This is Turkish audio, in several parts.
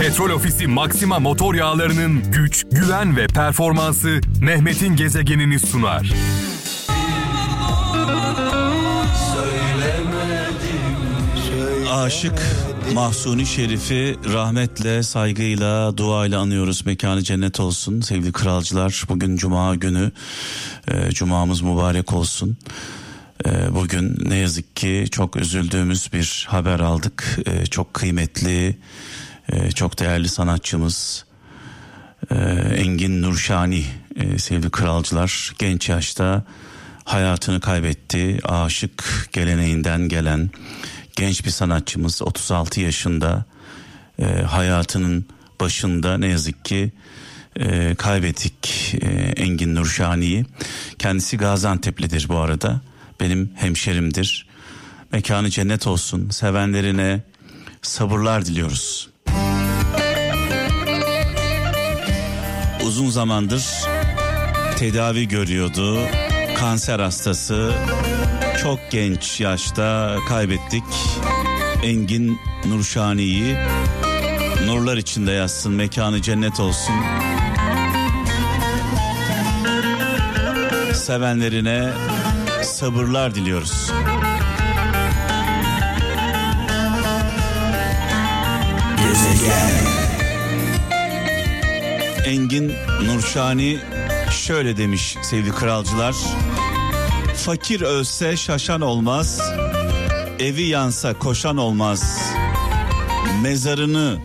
Petrol Ofisi Maxima motor yağlarının güç, güven ve performansı Mehmet'in gezegenini sunar. Aşık Mahsuni Şerif'i rahmetle, saygıyla, duayla anıyoruz. Mekanı cennet olsun sevgili kralcılar. Bugün cuma günü. E, cumamız mübarek olsun. E, bugün ne yazık ki çok üzüldüğümüz bir haber aldık. E, çok kıymetli, e, çok değerli sanatçımız e, Engin Nurşani e, sevgili kralcılar. Genç yaşta hayatını kaybetti. Aşık geleneğinden gelen genç bir sanatçımız 36 yaşında e, hayatının başında ne yazık ki e, kaybettik e, Engin Nurşani'yi. Kendisi Gaziantep'lidir bu arada. Benim hemşerimdir. Mekanı cennet olsun. Sevenlerine sabırlar diliyoruz. Uzun zamandır tedavi görüyordu. Kanser hastası çok genç yaşta kaybettik Engin Nurşani'yi. Nurlar içinde yatsın, mekanı cennet olsun. Sevenlerine sabırlar diliyoruz. Engin Nurşani şöyle demiş sevgili kralcılar. Fakir ölse şaşan olmaz. Evi yansa koşan olmaz. Mezarını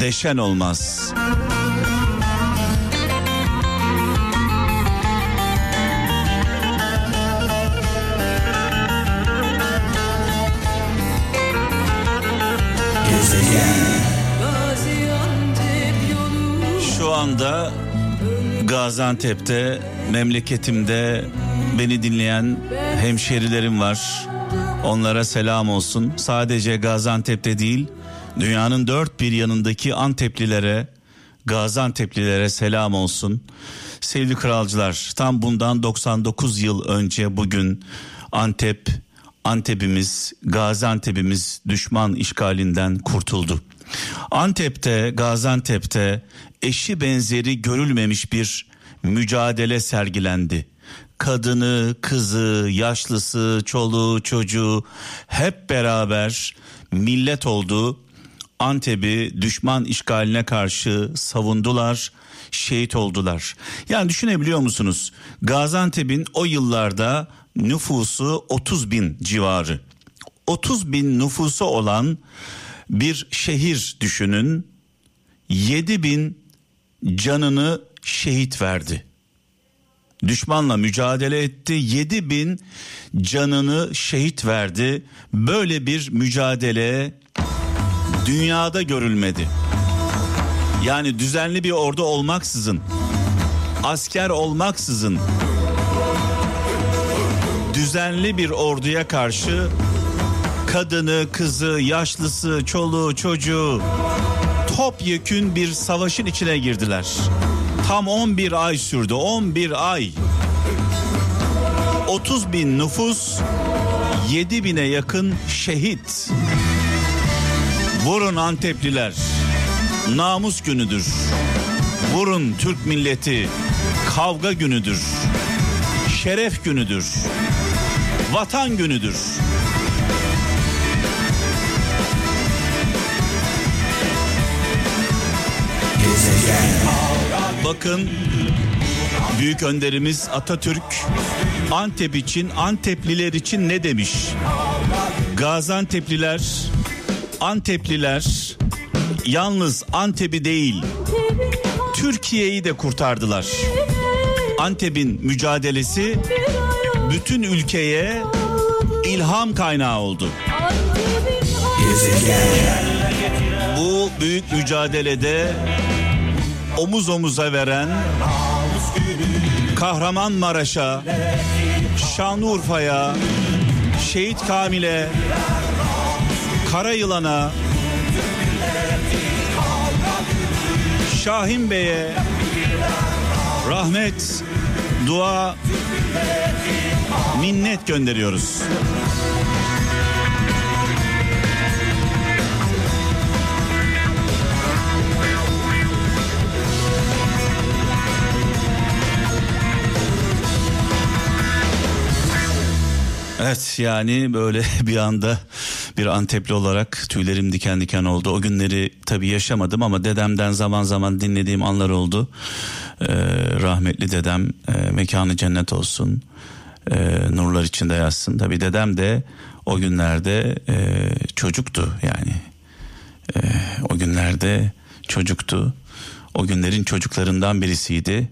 deşen olmaz. Anda Gaziantep'te memleketimde beni dinleyen hemşerilerim var. Onlara selam olsun. Sadece Gaziantep'te değil, dünyanın dört bir yanındaki Anteplilere, Gaziantep'lilere selam olsun. Sevgili kralcılar, tam bundan 99 yıl önce bugün Antep, Antep'imiz, Gaziantep'imiz düşman işgalinden kurtuldu. Antep'te, Gaziantep'te eşi benzeri görülmemiş bir mücadele sergilendi. Kadını, kızı, yaşlısı, çoluğu, çocuğu hep beraber millet oldu. Antep'i düşman işgaline karşı savundular, şehit oldular. Yani düşünebiliyor musunuz? Gaziantep'in o yıllarda nüfusu 30 bin civarı. 30 bin nüfusu olan bir şehir düşünün. 7 bin canını şehit verdi. Düşmanla mücadele etti. 7 bin canını şehit verdi. Böyle bir mücadele dünyada görülmedi. Yani düzenli bir ordu olmaksızın, asker olmaksızın düzenli bir orduya karşı kadını, kızı, yaşlısı, çoluğu, çocuğu topyekün bir savaşın içine girdiler. Tam 11 ay sürdü. 11 ay. 30 bin nüfus 7 bine yakın şehit. Vurun Antepliler. Namus günüdür. Vurun Türk milleti. Kavga günüdür. Şeref günüdür. Vatan günüdür. Bakın büyük önderimiz Atatürk Antep için Antepliler için ne demiş? Gaziantep'liler Antepliler yalnız Antep'i değil Türkiye'yi de kurtardılar. Antep'in mücadelesi bütün ülkeye ilham kaynağı oldu. Bu büyük mücadelede omuz omuza veren Kahramanmaraş'a, Şanlıurfa'ya, Şehit Kamil'e, Karayılan'a, Şahin Bey'e rahmet, dua, minnet gönderiyoruz. Evet yani böyle bir anda bir Antepli olarak tüylerim diken diken oldu. O günleri tabii yaşamadım ama dedemden zaman zaman dinlediğim anlar oldu. Ee, rahmetli dedem e, mekanı cennet olsun. E, nurlar içinde yazsın. Tabii dedem de o günlerde e, çocuktu yani. E, o günlerde çocuktu. O günlerin çocuklarından birisiydi.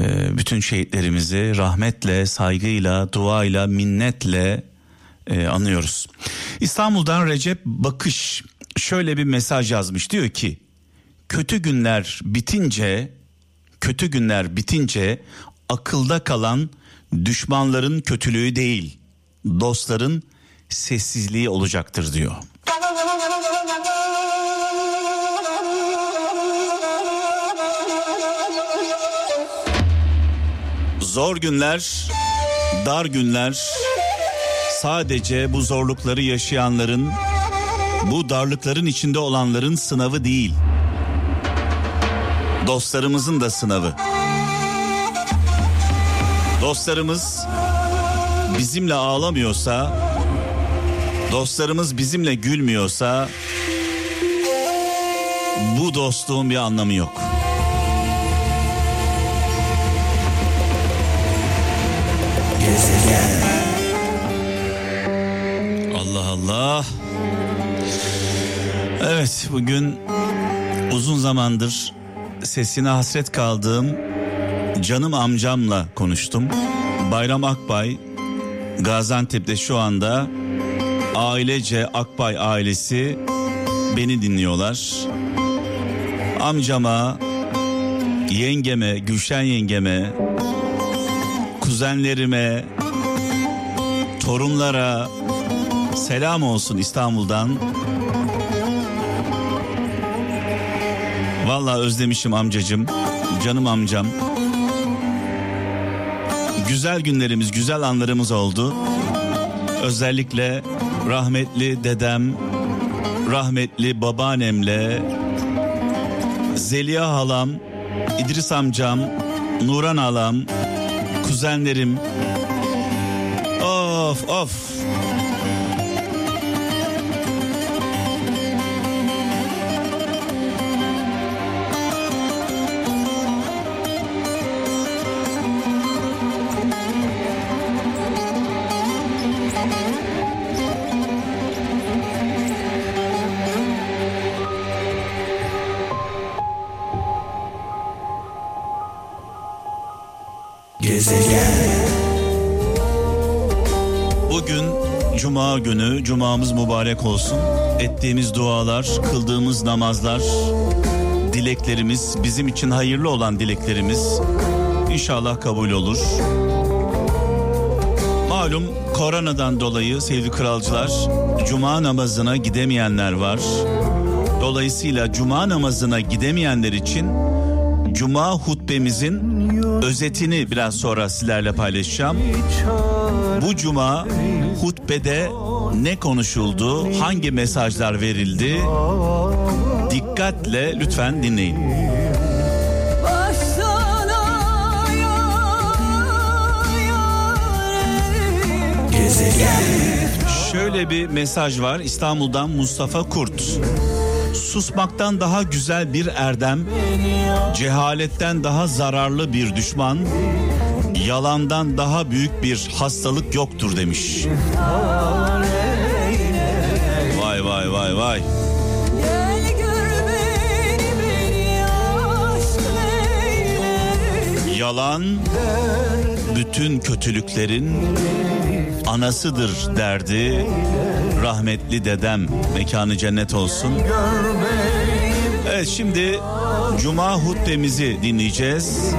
E, bütün şehitlerimizi rahmetle, saygıyla, duayla, minnetle e, anıyoruz. İstanbul'dan Recep Bakış şöyle bir mesaj yazmış. Diyor ki kötü günler bitince kötü günler bitince akılda kalan düşmanların kötülüğü değil dostların sessizliği olacaktır diyor. Zor günler, dar günler sadece bu zorlukları yaşayanların, bu darlıkların içinde olanların sınavı değil. Dostlarımızın da sınavı. Dostlarımız bizimle ağlamıyorsa, dostlarımız bizimle gülmüyorsa bu dostluğun bir anlamı yok. Allah Allah. Evet bugün uzun zamandır sesine hasret kaldığım canım amcamla konuştum. Bayram Akbay Gaziantep'te şu anda ailece Akbay ailesi beni dinliyorlar. Amcama, yengeme, Gülşen yengeme, kuzenlerime, torunlara selam olsun İstanbul'dan. Vallahi özlemişim amcacım, canım amcam. Güzel günlerimiz, güzel anlarımız oldu. Özellikle rahmetli dedem, rahmetli babaannemle, Zeliha halam, İdris amcam, Nuran halam, kuzenlerim. Of of. Bugün Cuma günü, Cumamız mübarek olsun. Ettiğimiz dualar, kıldığımız namazlar, dileklerimiz, bizim için hayırlı olan dileklerimiz inşallah kabul olur. Malum koronadan dolayı sevgili kralcılar, Cuma namazına gidemeyenler var. Dolayısıyla Cuma namazına gidemeyenler için Cuma hutbemizin özetini biraz sonra sizlerle paylaşacağım. Bu cuma hutbede ne konuşuldu, hangi mesajlar verildi? Dikkatle lütfen dinleyin. Şöyle bir mesaj var İstanbul'dan Mustafa Kurt. Susmaktan daha güzel bir erdem, cehaletten daha zararlı bir düşman, yalandan daha büyük bir hastalık yoktur demiş. Vay vay vay vay. Yalan bütün kötülüklerin anasıdır derdi rahmetli dedem mekanı cennet olsun. Evet şimdi cuma hutbemizi dinleyeceğiz.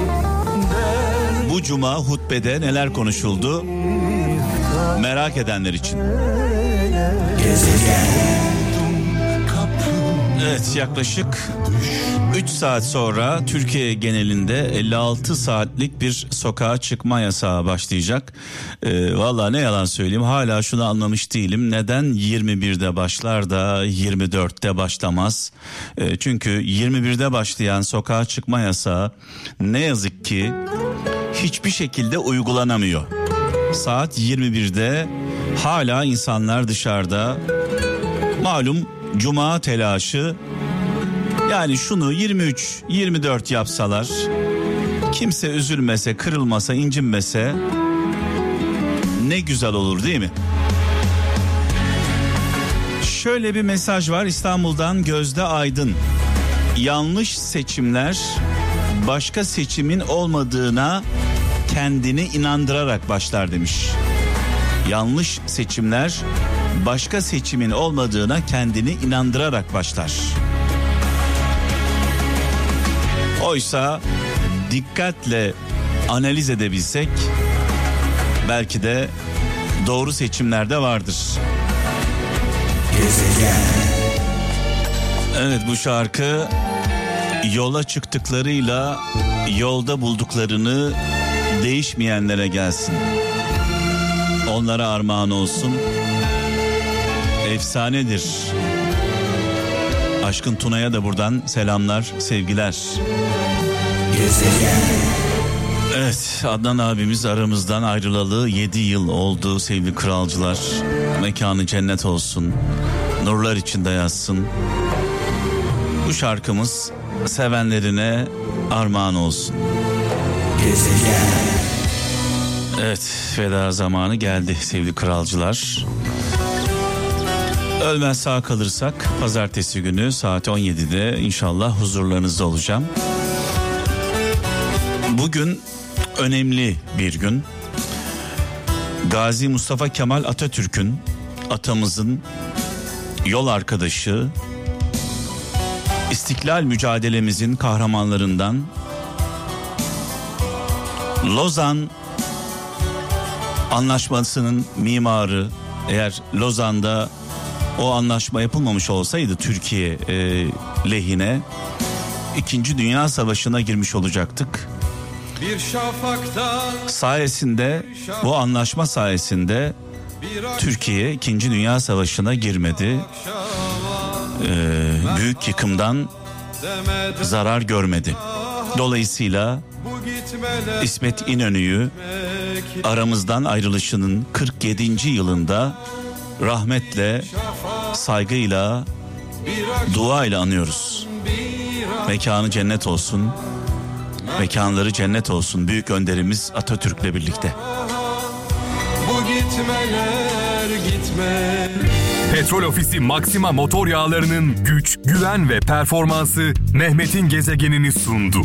Bu cuma hutbede neler konuşuldu? Merak edenler için. Evet yaklaşık 3 saat sonra Türkiye genelinde 56 saatlik bir sokağa çıkma yasağı başlayacak. Ee, Valla ne yalan söyleyeyim hala şunu anlamış değilim. Neden 21'de başlar da 24'te başlamaz? Ee, çünkü 21'de başlayan sokağa çıkma yasağı ne yazık ki hiçbir şekilde uygulanamıyor. Saat 21'de hala insanlar dışarıda malum cuma telaşı yani şunu 23 24 yapsalar kimse üzülmese, kırılmasa, incinmese ne güzel olur değil mi? Şöyle bir mesaj var İstanbul'dan Gözde Aydın. Yanlış seçimler başka seçimin olmadığına kendini inandırarak başlar demiş. Yanlış seçimler başka seçimin olmadığına kendini inandırarak başlar. Oysa dikkatle analiz edebilsek belki de doğru seçimlerde vardır. Evet bu şarkı yola çıktıklarıyla yolda bulduklarını değişmeyenlere gelsin. Onlara armağan olsun. Efsanedir. Aşkın Tuna'ya da buradan selamlar, sevgiler. Evet Adnan abimiz aramızdan ayrılalı 7 yıl oldu sevgili kralcılar. Mekanı cennet olsun. Nurlar içinde yatsın. Bu şarkımız sevenlerine armağan olsun. Evet veda zamanı geldi sevgili kralcılar. Ölmez sağ kalırsak pazartesi günü saat 17'de inşallah huzurlarınızda olacağım. Bugün önemli bir gün. Gazi Mustafa Kemal Atatürk'ün atamızın yol arkadaşı İstiklal mücadelemizin kahramanlarından Lozan anlaşmasının mimarı eğer Lozan'da o anlaşma yapılmamış olsaydı Türkiye e, lehine İkinci Dünya Savaşı'na girmiş olacaktık. Bir sayesinde bu anlaşma sayesinde Türkiye İkinci Dünya Savaşı'na girmedi. Ee, büyük yıkımdan zarar görmedi. Dolayısıyla İsmet İnönü'yü aramızdan ayrılışının 47. yılında rahmetle, saygıyla, duayla anıyoruz. Mekanı cennet olsun. Mekanları cennet olsun büyük önderimiz Atatürk'le birlikte. Bu gitmeler gitme. Petrol Ofisi Maxima motor yağlarının güç, güven ve performansı Mehmet'in gezegenini sundu.